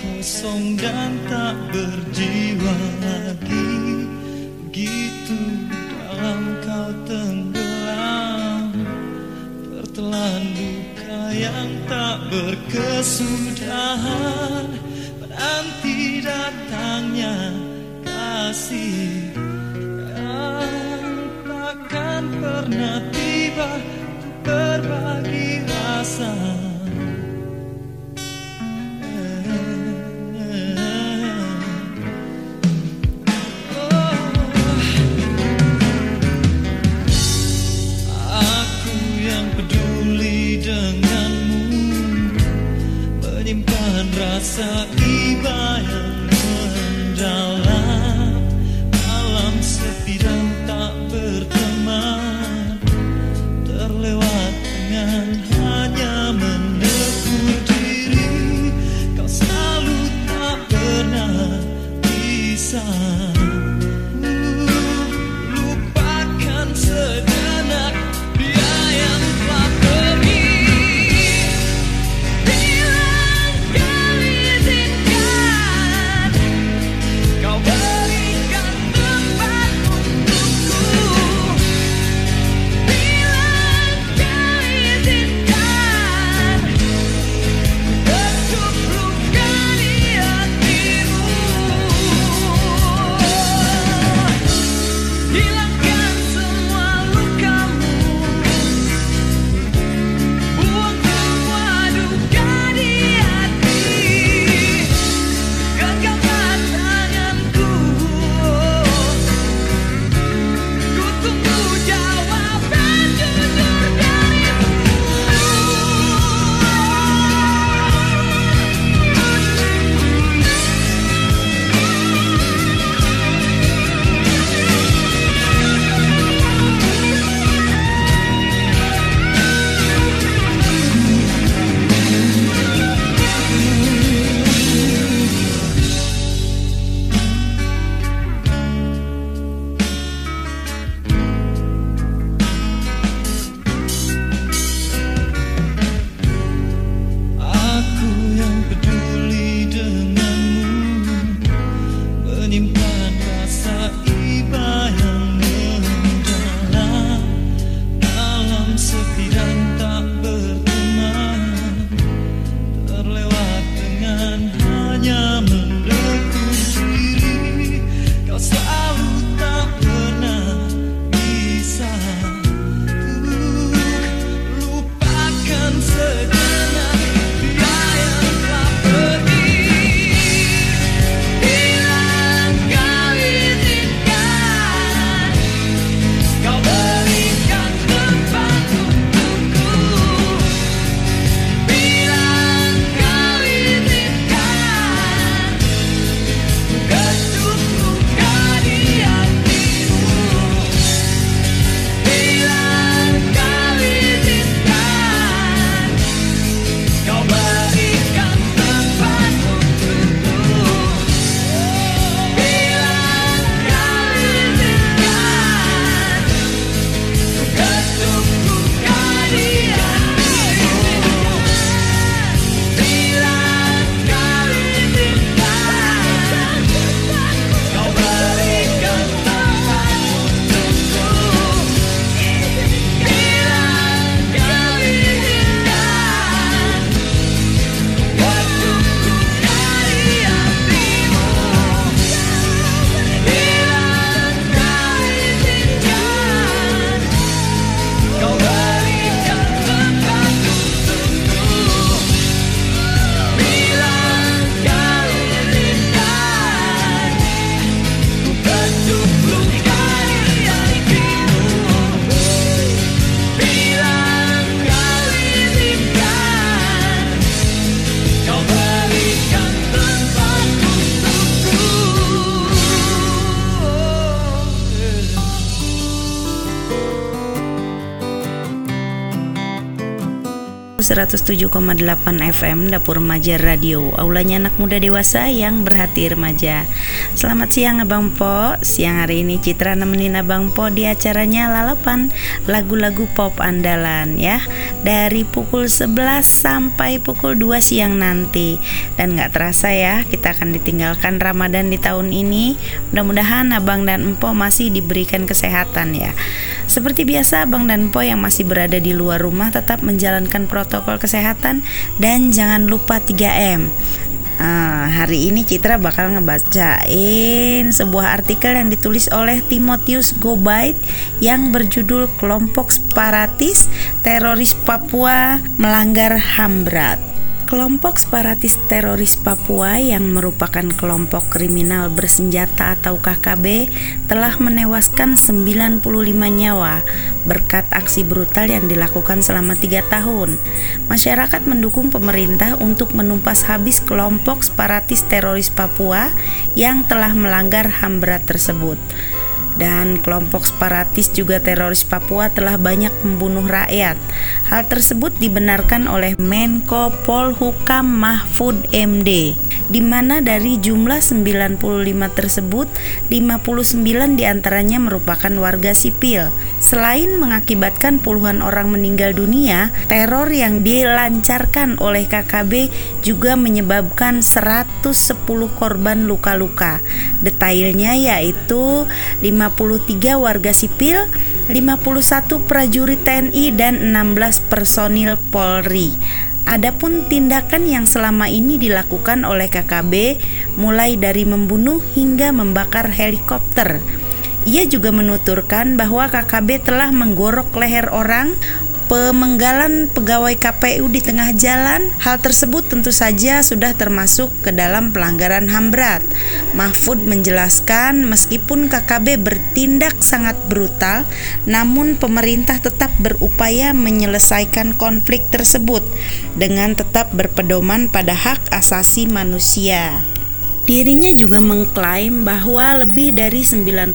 kosong dan tak berjiwa lagi. Begitu dalam kau tenggelam Tertelan luka yang tak berkesudahan. Menanti datangnya kasih Yang takkan pernah tiba berbagi rasa 107,8 FM Dapur Remaja Radio. Aulanya anak muda dewasa yang berhati remaja. Selamat siang Abang Po. Siang hari ini Citra nemenin Abang Po di acaranya Lalapan Lagu-lagu pop andalan ya. Dari pukul 11 sampai pukul 2 siang nanti. Dan gak terasa ya kita akan ditinggalkan Ramadan di tahun ini. Mudah-mudahan Abang dan Empo masih diberikan kesehatan ya Seperti biasa Abang dan Empo yang masih berada di luar rumah tetap menjalankan protokol kesehatan dan jangan lupa 3M. Ah, hari ini Citra bakal ngebacain sebuah artikel yang ditulis oleh Timotius Gobait yang berjudul Kelompok Separatis Teroris Papua Melanggar HAM Berat. Kelompok separatis teroris Papua yang merupakan kelompok kriminal bersenjata atau KKB telah menewaskan 95 nyawa berkat aksi brutal yang dilakukan selama tiga tahun. Masyarakat mendukung pemerintah untuk menumpas habis kelompok separatis teroris Papua yang telah melanggar HAM berat tersebut dan kelompok separatis juga teroris Papua telah banyak membunuh rakyat. Hal tersebut dibenarkan oleh Menko Polhukam Mahfud MD, di mana dari jumlah 95 tersebut, 59 di antaranya merupakan warga sipil. Selain mengakibatkan puluhan orang meninggal dunia, teror yang dilancarkan oleh KKB juga menyebabkan 110 korban luka-luka. Detailnya yaitu 53 warga sipil, 51 prajurit TNI dan 16 personil Polri. Adapun tindakan yang selama ini dilakukan oleh KKB mulai dari membunuh hingga membakar helikopter. Ia juga menuturkan bahwa KKB telah menggorok leher orang, pemenggalan pegawai KPU di tengah jalan, hal tersebut tentu saja sudah termasuk ke dalam pelanggaran HAM berat. Mahfud menjelaskan meskipun KKB bertindak sangat brutal, namun pemerintah tetap berupaya menyelesaikan konflik tersebut dengan tetap berpedoman pada hak asasi manusia. Dirinya juga mengklaim bahwa lebih dari 90%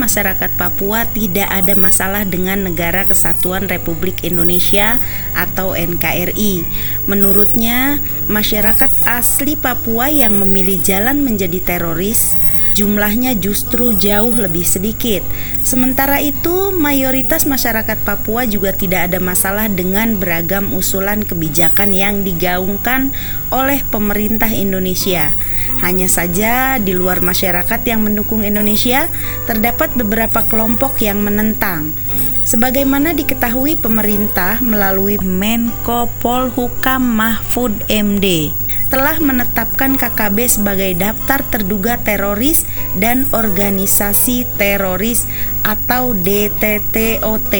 masyarakat Papua tidak ada masalah dengan Negara Kesatuan Republik Indonesia atau NKRI. Menurutnya, masyarakat asli Papua yang memilih jalan menjadi teroris jumlahnya justru jauh lebih sedikit. Sementara itu, mayoritas masyarakat Papua juga tidak ada masalah dengan beragam usulan kebijakan yang digaungkan oleh pemerintah Indonesia. Hanya saja di luar masyarakat yang mendukung Indonesia, terdapat beberapa kelompok yang menentang. Sebagaimana diketahui pemerintah melalui Menko Polhukam Mahfud MD telah menetapkan KKB sebagai daftar terduga teroris dan organisasi teroris atau DTTOT.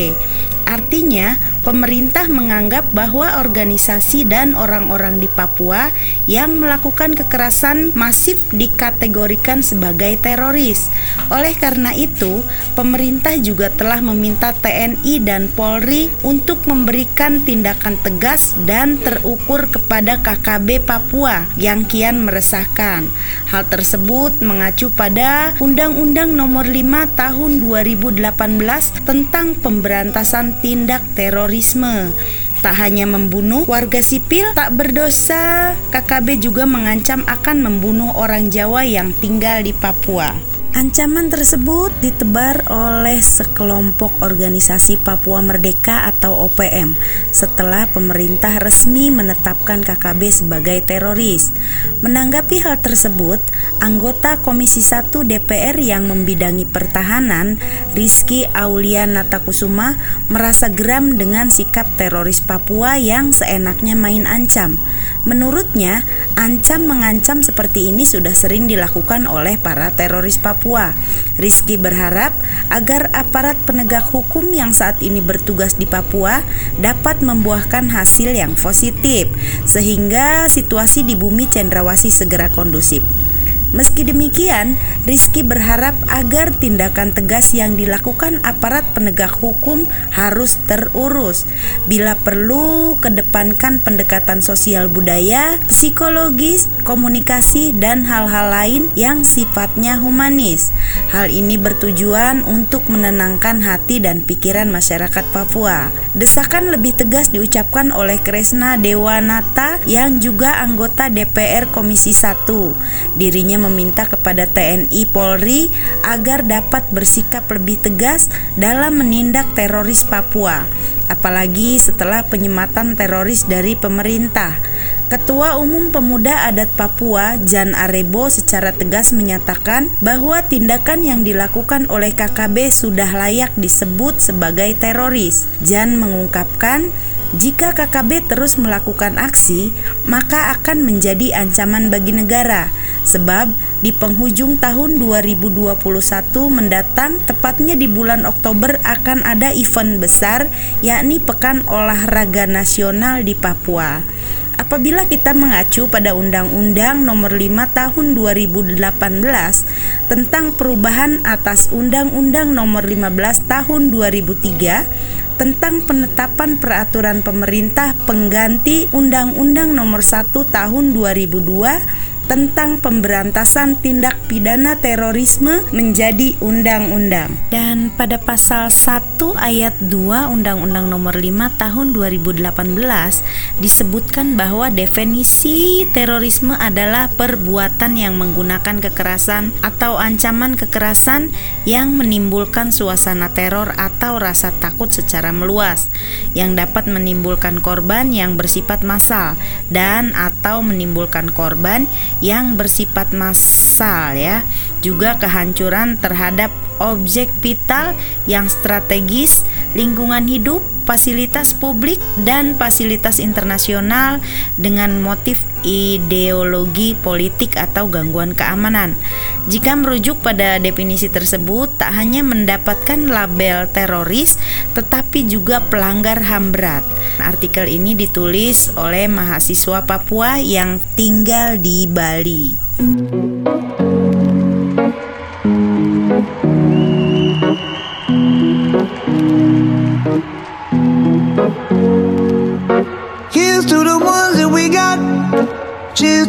Artinya, pemerintah menganggap bahwa organisasi dan orang-orang di Papua yang melakukan kekerasan masif dikategorikan sebagai teroris. Oleh karena itu, pemerintah juga telah meminta TNI dan Polri untuk memberikan tindakan tegas dan terukur kepada KKB Papua yang kian meresahkan. Hal tersebut mengacu pada Undang-Undang Nomor 5 Tahun 2018 tentang pemberantasan tindak terorisme. Tak hanya membunuh warga sipil tak berdosa, KKB juga mengancam akan membunuh orang Jawa yang tinggal di Papua. Ancaman tersebut ditebar oleh sekelompok organisasi Papua Merdeka atau OPM setelah pemerintah resmi menetapkan KKB sebagai teroris. Menanggapi hal tersebut, anggota Komisi 1 DPR yang membidangi pertahanan, Rizky Aulia Natakusuma, merasa geram dengan sikap teroris Papua yang seenaknya main ancam. Menurutnya, ancam mengancam seperti ini sudah sering dilakukan oleh para teroris Papua. Rizky berharap agar aparat penegak hukum yang saat ini bertugas di Papua dapat membuahkan hasil yang positif, sehingga situasi di bumi Cendrawasih segera kondusif. Meski demikian, Rizky berharap agar tindakan tegas yang dilakukan aparat penegak hukum harus terurus. Bila perlu, kedepankan pendekatan sosial budaya, psikologis, komunikasi, dan hal-hal lain yang sifatnya humanis. Hal ini bertujuan untuk menenangkan hati dan pikiran masyarakat Papua. Desakan lebih tegas diucapkan oleh Kresna Dewanata yang juga anggota DPR Komisi 1. Dirinya meminta kepada TNI Polri agar dapat bersikap lebih tegas dalam menindak teroris Papua, apalagi setelah penyematan teroris dari pemerintah. Ketua Umum Pemuda Adat Papua, Jan Arebo secara tegas menyatakan bahwa tindakan yang dilakukan oleh KKB sudah layak disebut sebagai teroris. Jan mengungkapkan jika KKB terus melakukan aksi, maka akan menjadi ancaman bagi negara. Sebab di penghujung tahun 2021 mendatang, tepatnya di bulan Oktober akan ada event besar yakni Pekan Olahraga Nasional di Papua. Apabila kita mengacu pada Undang-Undang Nomor 5 Tahun 2018 tentang perubahan atas Undang-Undang Nomor 15 Tahun 2003 tentang penetapan peraturan pemerintah pengganti Undang-Undang Nomor 1 Tahun 2002 tentang pemberantasan tindak pidana terorisme menjadi undang-undang. Dan pada pasal 1 ayat 2 Undang-Undang Nomor 5 Tahun 2018 disebutkan bahwa definisi terorisme adalah perbuatan yang menggunakan kekerasan atau ancaman kekerasan yang menimbulkan suasana teror atau rasa takut secara meluas yang dapat menimbulkan korban yang bersifat massal dan atau menimbulkan korban yang bersifat massal ya. Juga kehancuran terhadap objek vital yang strategis, lingkungan hidup, fasilitas publik dan fasilitas internasional dengan motif ideologi politik atau gangguan keamanan. Jika merujuk pada definisi tersebut, tak hanya mendapatkan label teroris tetapi juga pelanggar HAM berat. Artikel ini ditulis oleh mahasiswa Papua yang tinggal di Bali.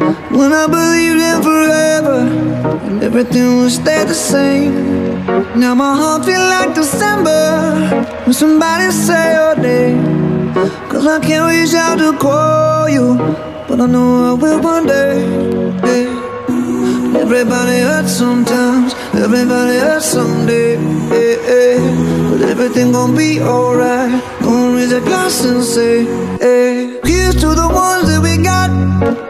When I believed in forever and everything would stay the same. Now my heart feel like December when somebody say your name. Cause I can't reach out to call you, but I know I will one day. yeah. Everybody hurts sometimes, everybody hurts someday. yeah, yeah. But everything gon' be alright. Gonna raise a glass and say, hey. Here's to the ones that we got.